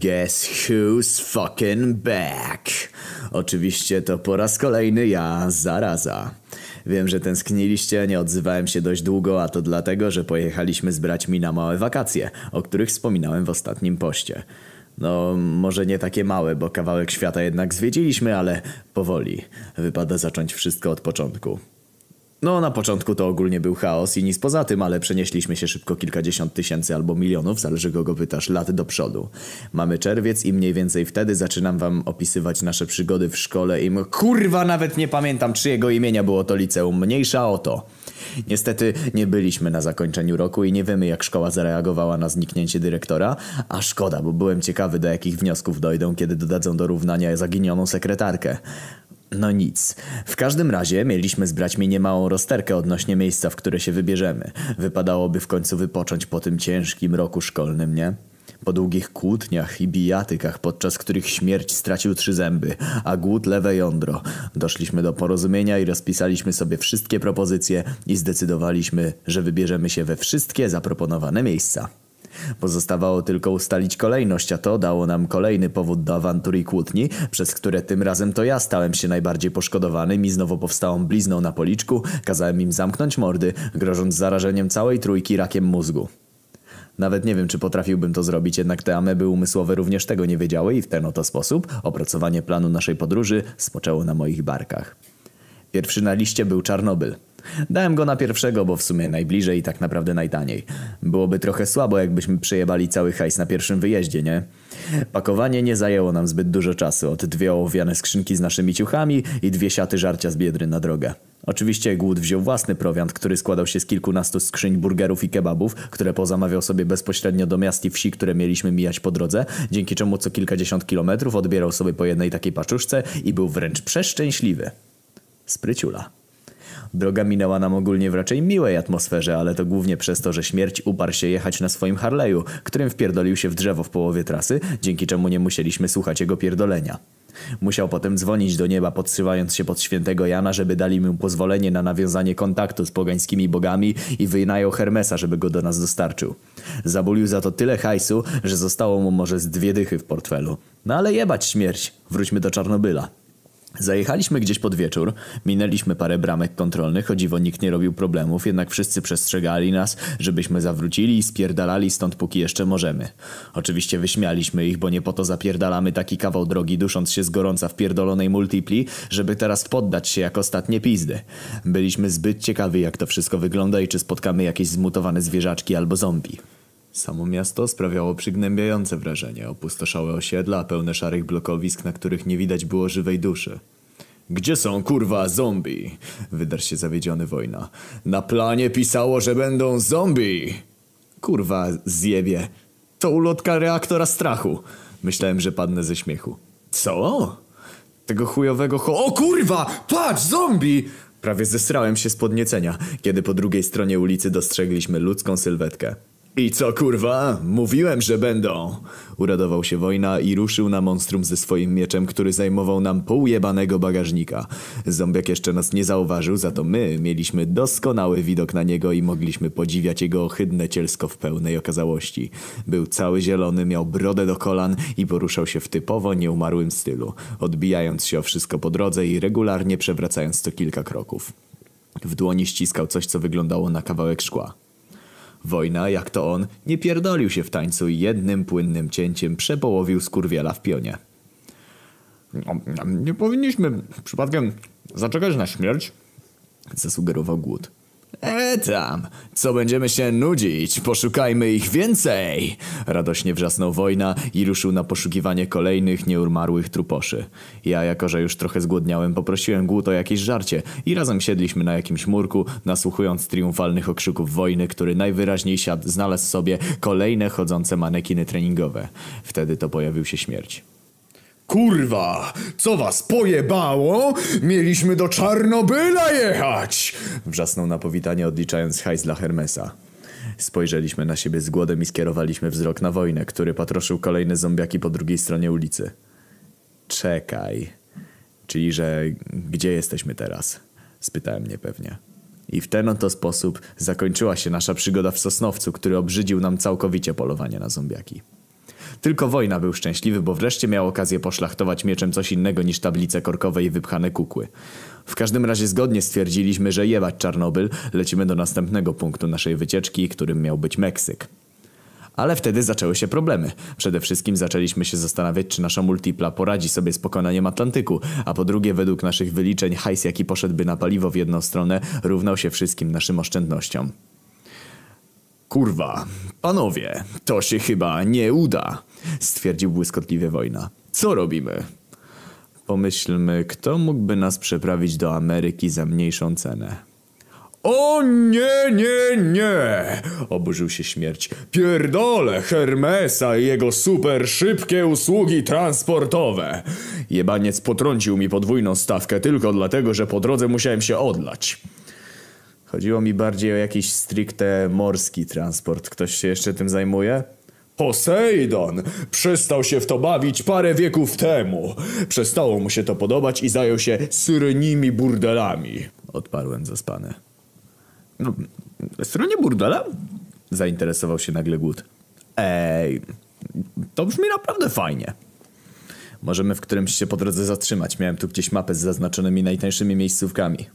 Guess who's fucking back? Oczywiście to po raz kolejny ja, zaraza. Wiem, że tęskniliście, nie odzywałem się dość długo, a to dlatego, że pojechaliśmy z braćmi na małe wakacje, o których wspominałem w ostatnim poście. No, może nie takie małe, bo kawałek świata jednak zwiedziliśmy, ale powoli. Wypada zacząć wszystko od początku. No, na początku to ogólnie był chaos i nic poza tym, ale przenieśliśmy się szybko kilkadziesiąt tysięcy albo milionów, zależy kogo pytasz, lat do przodu. Mamy czerwiec i mniej więcej wtedy zaczynam wam opisywać nasze przygody w szkole i kurwa nawet nie pamiętam czyjego imienia było to liceum, mniejsza o to. Niestety nie byliśmy na zakończeniu roku i nie wiemy jak szkoła zareagowała na zniknięcie dyrektora, a szkoda, bo byłem ciekawy do jakich wniosków dojdą, kiedy dodadzą do równania zaginioną sekretarkę. No nic. W każdym razie mieliśmy z braćmi niemałą rozterkę odnośnie miejsca, w które się wybierzemy. Wypadałoby w końcu wypocząć po tym ciężkim roku szkolnym, nie? Po długich kłótniach i bijatykach, podczas których śmierć stracił trzy zęby, a głód lewe jądro, doszliśmy do porozumienia i rozpisaliśmy sobie wszystkie propozycje i zdecydowaliśmy, że wybierzemy się we wszystkie zaproponowane miejsca. Pozostawało tylko ustalić kolejność, a to dało nam kolejny powód do awantur i kłótni, przez które tym razem to ja stałem się najbardziej poszkodowanym i znowu powstałą blizną na policzku, kazałem im zamknąć mordy, grożąc zarażeniem całej trójki rakiem mózgu. Nawet nie wiem, czy potrafiłbym to zrobić, jednak te ameby umysłowe również tego nie wiedziały i w ten oto sposób opracowanie planu naszej podróży spoczęło na moich barkach. Pierwszy na liście był Czarnobyl. Dałem go na pierwszego, bo w sumie najbliżej i tak naprawdę najtaniej. Byłoby trochę słabo, jakbyśmy przejebali cały hajs na pierwszym wyjeździe, nie? Pakowanie nie zajęło nam zbyt dużo czasu. Od dwie ołowiane skrzynki z naszymi ciuchami i dwie siaty żarcia z biedry na drogę. Oczywiście głód wziął własny prowiant, który składał się z kilkunastu skrzyń burgerów i kebabów, które pozamawiał sobie bezpośrednio do miast i wsi, które mieliśmy mijać po drodze, dzięki czemu co kilkadziesiąt kilometrów odbierał sobie po jednej takiej paczuszce i był wręcz przeszczęśliwy. Spryciula. Droga minęła nam ogólnie w raczej miłej atmosferze, ale to głównie przez to, że śmierć uparł się jechać na swoim Harley'u, którym wpierdolił się w drzewo w połowie trasy, dzięki czemu nie musieliśmy słuchać jego pierdolenia. Musiał potem dzwonić do nieba, podszywając się pod świętego Jana, żeby dali mu pozwolenie na nawiązanie kontaktu z pogańskimi bogami i wynajął Hermesa, żeby go do nas dostarczył. Zabulił za to tyle hajsu, że zostało mu może z dwie dychy w portfelu. No ale jebać śmierć, wróćmy do Czarnobyla. Zajechaliśmy gdzieś pod wieczór, minęliśmy parę bramek kontrolnych, o dziwo nikt nie robił problemów, jednak wszyscy przestrzegali nas, żebyśmy zawrócili i spierdalali stąd póki jeszcze możemy. Oczywiście wyśmialiśmy ich, bo nie po to zapierdalamy taki kawał drogi, dusząc się z gorąca w pierdolonej multipli, żeby teraz poddać się jak ostatnie pizdy. Byliśmy zbyt ciekawi jak to wszystko wygląda i czy spotkamy jakieś zmutowane zwierzaczki albo zombie. Samo miasto sprawiało przygnębiające wrażenie. Opustoszałe osiedla, pełne szarych blokowisk, na których nie widać było żywej duszy. Gdzie są kurwa zombie? Wydarł się zawiedziony wojna. Na planie pisało, że będą zombie! Kurwa, zjebie. To ulotka reaktora strachu. Myślałem, że padnę ze śmiechu. Co? Tego chujowego ho... O kurwa! Patrz, zombie! Prawie zesrałem się z podniecenia, kiedy po drugiej stronie ulicy dostrzegliśmy ludzką sylwetkę. I co kurwa? Mówiłem, że będą! Uradował się wojna i ruszył na monstrum ze swoim mieczem, który zajmował nam pół jebanego bagażnika. Zombiak jeszcze nas nie zauważył, za to my mieliśmy doskonały widok na niego i mogliśmy podziwiać jego ohydne cielsko w pełnej okazałości. Był cały zielony, miał brodę do kolan i poruszał się w typowo nieumarłym stylu, odbijając się o wszystko po drodze i regularnie przewracając co kilka kroków. W dłoni ściskał coś, co wyglądało na kawałek szkła. Wojna, jak to on, nie pierdolił się w tańcu i jednym płynnym cięciem przepołowił skurwiela w pionie. Nie powinniśmy przypadkiem zaczekać na śmierć? Zasugerował głód. E tam, co będziemy się nudzić? Poszukajmy ich więcej! Radośnie wrzasnął wojna i ruszył na poszukiwanie kolejnych nieumarłych truposzy. Ja, jako że już trochę zgłodniałem, poprosiłem głód o jakieś żarcie i razem siedliśmy na jakimś murku, nasłuchując triumfalnych okrzyków wojny, który najwyraźniej siadł, znalazł sobie kolejne chodzące manekiny treningowe. Wtedy to pojawił się śmierć. Kurwa, co was pojebało? Mieliśmy do Czarnobyla jechać! Wrzasnął na powitanie odliczając hajs dla Hermesa. Spojrzeliśmy na siebie z głodem i skierowaliśmy wzrok na wojnę, który patroszył kolejne zombiaki po drugiej stronie ulicy. Czekaj. Czyli, że gdzie jesteśmy teraz? Spytałem niepewnie. I w ten oto sposób zakończyła się nasza przygoda w Sosnowcu, który obrzydził nam całkowicie polowanie na zombiaki. Tylko wojna był szczęśliwy, bo wreszcie miał okazję poszlachtować mieczem coś innego niż tablice korkowe i wypchane kukły. W każdym razie zgodnie stwierdziliśmy, że jebać Czarnobyl, lecimy do następnego punktu naszej wycieczki, którym miał być Meksyk. Ale wtedy zaczęły się problemy. Przede wszystkim zaczęliśmy się zastanawiać, czy nasza multipla poradzi sobie z pokonaniem Atlantyku, a po drugie według naszych wyliczeń hajs jaki poszedłby na paliwo w jedną stronę równał się wszystkim naszym oszczędnościom. Kurwa, panowie, to się chyba nie uda, stwierdził błyskotliwie wojna. Co robimy? Pomyślmy, kto mógłby nas przeprawić do Ameryki za mniejszą cenę. O nie, nie, nie! Oburzył się śmierć. Pierdolę Hermesa i jego super szybkie usługi transportowe. Jebaniec potrącił mi podwójną stawkę tylko dlatego, że po drodze musiałem się odlać. Chodziło mi bardziej o jakiś stricte morski transport. Ktoś się jeszcze tym zajmuje? Posejdon przestał się w to bawić parę wieków temu. Przestało mu się to podobać i zajął się syrenimi burdelami. Odparłem zaspany. No, stronie burdela? Zainteresował się nagle Głód. Ej, to brzmi naprawdę fajnie. Możemy w którymś się po drodze zatrzymać. Miałem tu gdzieś mapę z zaznaczonymi najtańszymi miejscówkami.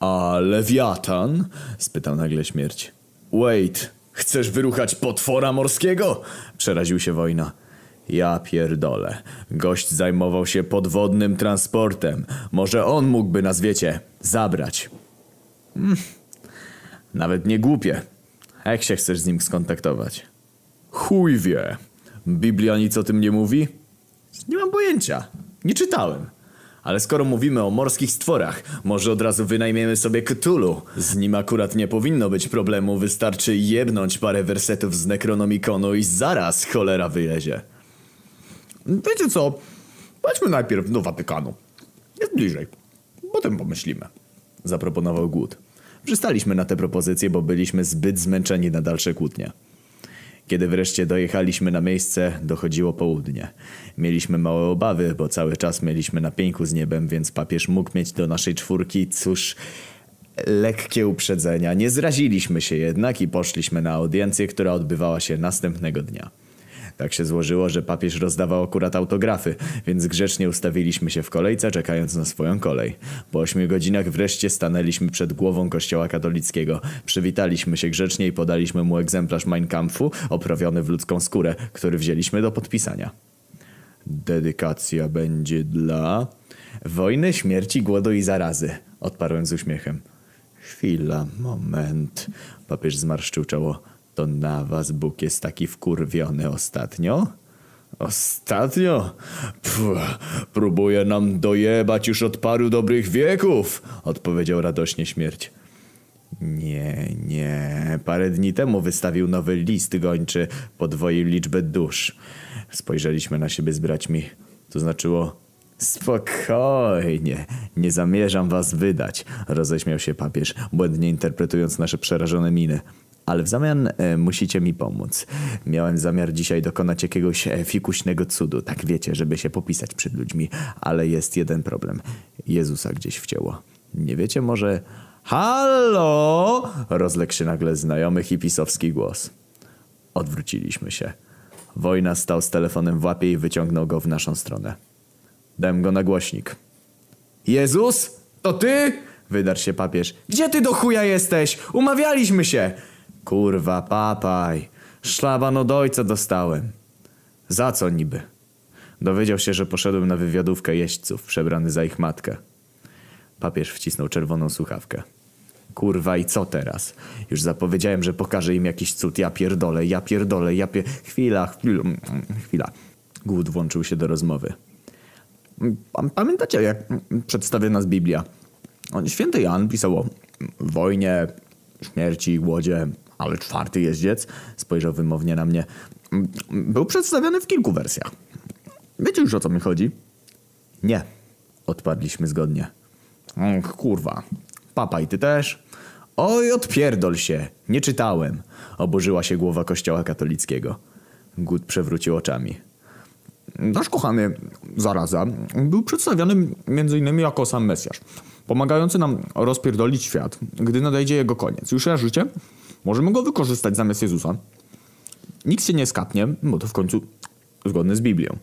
A Lewiatan? spytał nagle śmierć. Wait, chcesz wyruchać potwora morskiego? Przeraził się wojna. Ja pierdolę. Gość zajmował się podwodnym transportem. Może on mógłby nas, wiecie, zabrać. Hmm. Nawet nie głupie. Jak się chcesz z nim skontaktować? Chuj wie. Biblia nic o tym nie mówi? Nie mam pojęcia. Nie czytałem. Ale skoro mówimy o morskich stworach, może od razu wynajmiemy sobie Cthulhu. Z nim akurat nie powinno być problemu, wystarczy jebnąć parę wersetów z Necronomiconu i zaraz cholera wylezie. Wiecie co? Chodźmy najpierw do Watykanu. Jest bliżej. Potem pomyślimy. Zaproponował Głód. Przystaliśmy na tę propozycję, bo byliśmy zbyt zmęczeni na dalsze kłótnie. Kiedy wreszcie dojechaliśmy na miejsce, dochodziło południe. Mieliśmy małe obawy, bo cały czas mieliśmy na pieńku z niebem, więc papież mógł mieć do naszej czwórki, cóż, lekkie uprzedzenia. Nie zraziliśmy się jednak i poszliśmy na audiencję, która odbywała się następnego dnia. Tak się złożyło, że papież rozdawał akurat autografy, więc grzecznie ustawiliśmy się w kolejce, czekając na swoją kolej. Po ośmiu godzinach wreszcie stanęliśmy przed głową kościoła katolickiego. Przywitaliśmy się grzecznie i podaliśmy mu egzemplarz Mein Kampfu, oprawiony w ludzką skórę, który wzięliśmy do podpisania. Dedykacja będzie dla... Wojny, śmierci, głodu i zarazy, odparłem z uśmiechem. Chwila, moment. Papież zmarszczył czoło. To na was Bóg jest taki wkurwiony ostatnio? Ostatnio? Puh, próbuje nam dojebać już od paru dobrych wieków, odpowiedział radośnie śmierć. Nie, nie. Parę dni temu wystawił nowy list gończy, podwoił liczbę dusz. Spojrzeliśmy na siebie z braćmi. To znaczyło Spokojnie, nie zamierzam was wydać, roześmiał się papież, błędnie interpretując nasze przerażone miny. Ale w zamian e, musicie mi pomóc. Miałem zamiar dzisiaj dokonać jakiegoś e, fikuśnego cudu, tak wiecie, żeby się popisać przed ludźmi. Ale jest jeden problem. Jezusa gdzieś wcięło. Nie wiecie może... Halo! Rozległ się nagle znajomy hipisowski głos. Odwróciliśmy się. Wojna stał z telefonem w łapie i wyciągnął go w naszą stronę. Dałem go na głośnik. Jezus? To ty? Wydarł się papież. Gdzie ty do chuja jesteś? Umawialiśmy się! Kurwa, papaj. Szlaban od ojca dostałem. Za co niby? Dowiedział się, że poszedłem na wywiadówkę jeźdźców, przebrany za ich matkę. Papież wcisnął czerwoną słuchawkę. Kurwa i co teraz? Już zapowiedziałem, że pokażę im jakiś cud. Ja pierdolę, ja pierdolę, ja pier... Chwila, chwila, chwila. Głód włączył się do rozmowy. Pamiętacie, jak przedstawia nas Biblia? Święty Jan pisał o wojnie, śmierci, głodzie, ale czwarty jeździec, spojrzał wymownie na mnie, był przedstawiony w kilku wersjach. Wiecie już o co mi chodzi? Nie, odpadliśmy zgodnie. Kurwa. Papa i ty też? Oj, odpierdol się. Nie czytałem. Oburzyła się głowa kościoła katolickiego. Gut przewrócił oczami. Nasz kochany zaraza był przedstawiony m.in. jako sam Mesjasz, pomagający nam rozpierdolić świat, gdy nadejdzie jego koniec. Już życie? Możemy go wykorzystać zamiast Jezusa. nikt się nie skapnie, bo to w końcu zgodne z Biblią.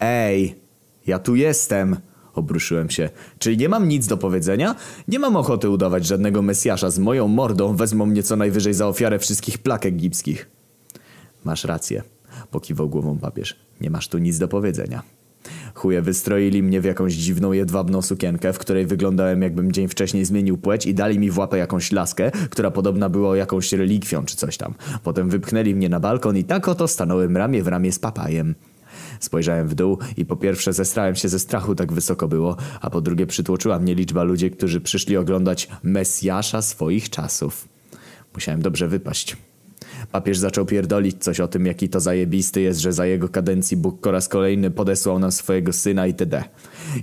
Ej, ja tu jestem, obruszyłem się. Czyli nie mam nic do powiedzenia? Nie mam ochoty udawać żadnego Mesjasza z moją mordą, wezmą mnie co najwyżej za ofiarę wszystkich plak egipskich. Masz rację, pokiwał głową papież. Nie masz tu nic do powiedzenia. Chuje wystroili mnie w jakąś dziwną, jedwabną sukienkę, w której wyglądałem jakbym dzień wcześniej zmienił płeć i dali mi w łapę jakąś laskę, która podobna była jakąś relikwią czy coś tam. Potem wypchnęli mnie na balkon i tak oto stanąłem ramię w ramię z papajem. Spojrzałem w dół i po pierwsze zestrałem się ze strachu, tak wysoko było, a po drugie przytłoczyła mnie liczba ludzi, którzy przyszli oglądać Mesjasza swoich czasów. Musiałem dobrze wypaść. Papież zaczął pierdolić coś o tym, jaki to zajebisty jest, że za jego kadencji Bóg po raz kolejny podesłał nam swojego syna itd.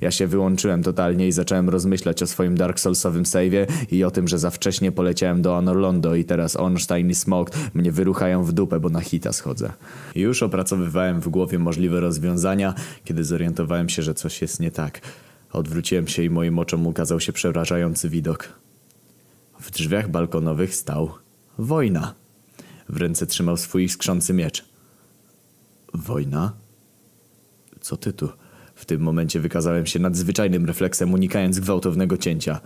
Ja się wyłączyłem totalnie i zacząłem rozmyślać o swoim Dark Soulsowym save'ie i o tym, że za wcześnie poleciałem do Anorlondo i teraz Ornstein i Smog mnie wyruchają w dupę, bo na hita schodzę. Już opracowywałem w głowie możliwe rozwiązania, kiedy zorientowałem się, że coś jest nie tak. Odwróciłem się i moim oczom ukazał się przerażający widok. W drzwiach balkonowych stał wojna. W ręce trzymał swój skrzący miecz. Wojna? Co ty tu? W tym momencie wykazałem się nadzwyczajnym refleksem, unikając gwałtownego cięcia.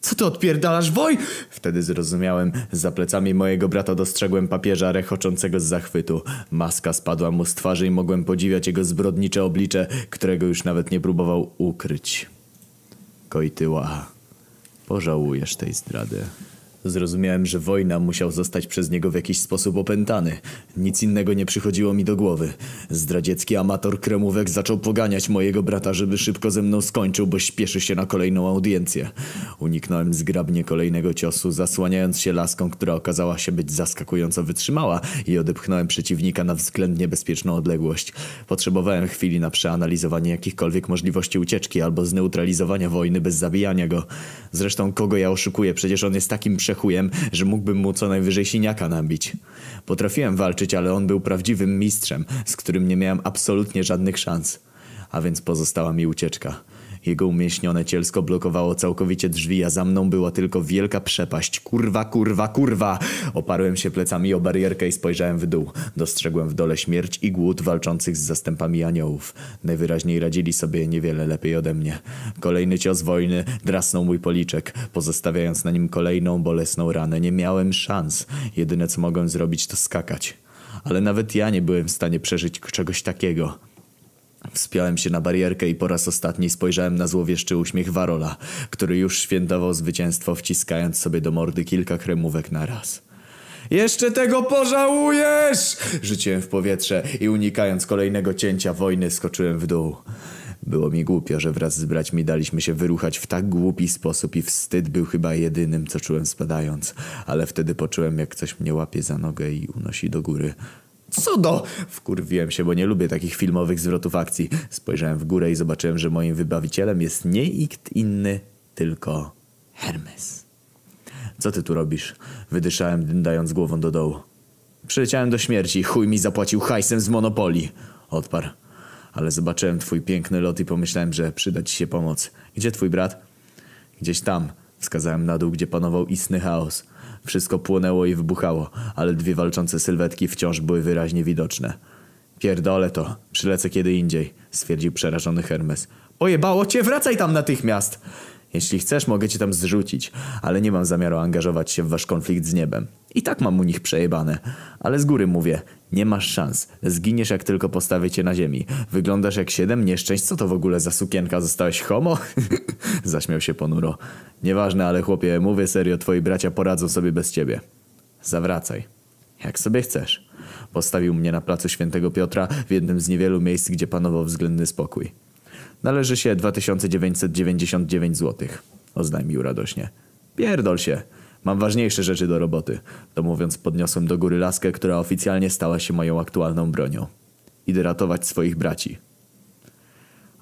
Co ty odpierdalasz, woj? Wtedy zrozumiałem. Za plecami mojego brata dostrzegłem papieża rechoczącego z zachwytu. Maska spadła mu z twarzy i mogłem podziwiać jego zbrodnicze oblicze, którego już nawet nie próbował ukryć. Kojtyła, pożałujesz tej zdrady. Zrozumiałem, że wojna musiał zostać przez niego w jakiś sposób opętany. Nic innego nie przychodziło mi do głowy. Zdradziecki amator kremówek zaczął poganiać mojego brata, żeby szybko ze mną skończył, bo śpieszy się na kolejną audiencję. Uniknąłem zgrabnie kolejnego ciosu, zasłaniając się laską, która okazała się być zaskakująco wytrzymała i odepchnąłem przeciwnika na względnie bezpieczną odległość. Potrzebowałem chwili na przeanalizowanie jakichkolwiek możliwości ucieczki albo zneutralizowania wojny bez zabijania go. Zresztą kogo ja oszukuję? Przecież on jest takim prze przechujem, że mógłbym mu co najwyżej siniaka nabić. Potrafiłem walczyć, ale on był prawdziwym mistrzem, z którym nie miałem absolutnie żadnych szans. A więc pozostała mi ucieczka. Jego umieśnione cielsko blokowało całkowicie drzwi, a za mną była tylko wielka przepaść. Kurwa, kurwa, kurwa! Oparłem się plecami o barierkę i spojrzałem w dół. Dostrzegłem w dole śmierć i głód walczących z zastępami aniołów. Najwyraźniej radzili sobie niewiele lepiej ode mnie. Kolejny cios wojny drasnął mój policzek, pozostawiając na nim kolejną bolesną ranę. Nie miałem szans. Jedyne co mogłem zrobić to skakać. Ale nawet ja nie byłem w stanie przeżyć czegoś takiego. Wspiąłem się na barierkę i po raz ostatni spojrzałem na złowieszczy uśmiech Warola, który już świętował zwycięstwo, wciskając sobie do mordy kilka kremówek na raz. Jeszcze tego pożałujesz! Rzuciłem w powietrze i unikając kolejnego cięcia wojny skoczyłem w dół. Było mi głupio, że wraz z braćmi daliśmy się wyruchać w tak głupi sposób i wstyd był chyba jedynym, co czułem spadając. Ale wtedy poczułem, jak coś mnie łapie za nogę i unosi do góry. Co do... Wkurwiłem się, bo nie lubię takich filmowych zwrotów akcji. Spojrzałem w górę i zobaczyłem, że moim wybawicielem jest nie nikt inny, tylko Hermes. Co ty tu robisz? Wydyszałem, dyndając głową do dołu. Przyleciałem do śmierci, chuj mi zapłacił hajsem z Monopolii. Odparł. Ale zobaczyłem twój piękny lot i pomyślałem, że przyda ci się pomoc. Gdzie twój brat? Gdzieś tam. Wskazałem na dół, gdzie panował istny chaos. Wszystko płonęło i wybuchało, ale dwie walczące sylwetki wciąż były wyraźnie widoczne. Pierdolę to, przylecę kiedy indziej, stwierdził przerażony Hermes. Pojebało cię, wracaj tam natychmiast! Jeśli chcesz, mogę cię tam zrzucić, ale nie mam zamiaru angażować się w wasz konflikt z niebem. I tak mam u nich przejebane. Ale z góry mówię, nie masz szans. Zginiesz jak tylko postawię cię na ziemi. Wyglądasz jak siedem nieszczęść. Co to w ogóle za sukienka? Zostałeś homo? Zaśmiał się ponuro. Nieważne, ale chłopie, mówię serio, twoi bracia poradzą sobie bez ciebie. Zawracaj. Jak sobie chcesz. Postawił mnie na placu Świętego Piotra w jednym z niewielu miejsc, gdzie panował względny spokój. Należy się 2999 zł. Oznajmił radośnie. Pierdol się. Mam ważniejsze rzeczy do roboty. To mówiąc podniosłem do góry laskę, która oficjalnie stała się moją aktualną bronią. Idę ratować swoich braci.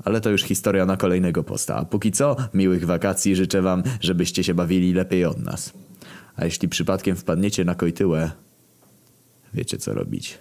Ale to już historia na kolejnego posta. A póki co, miłych wakacji życzę wam, żebyście się bawili lepiej od nas. A jeśli przypadkiem wpadniecie na kojtyłę, wiecie co robić.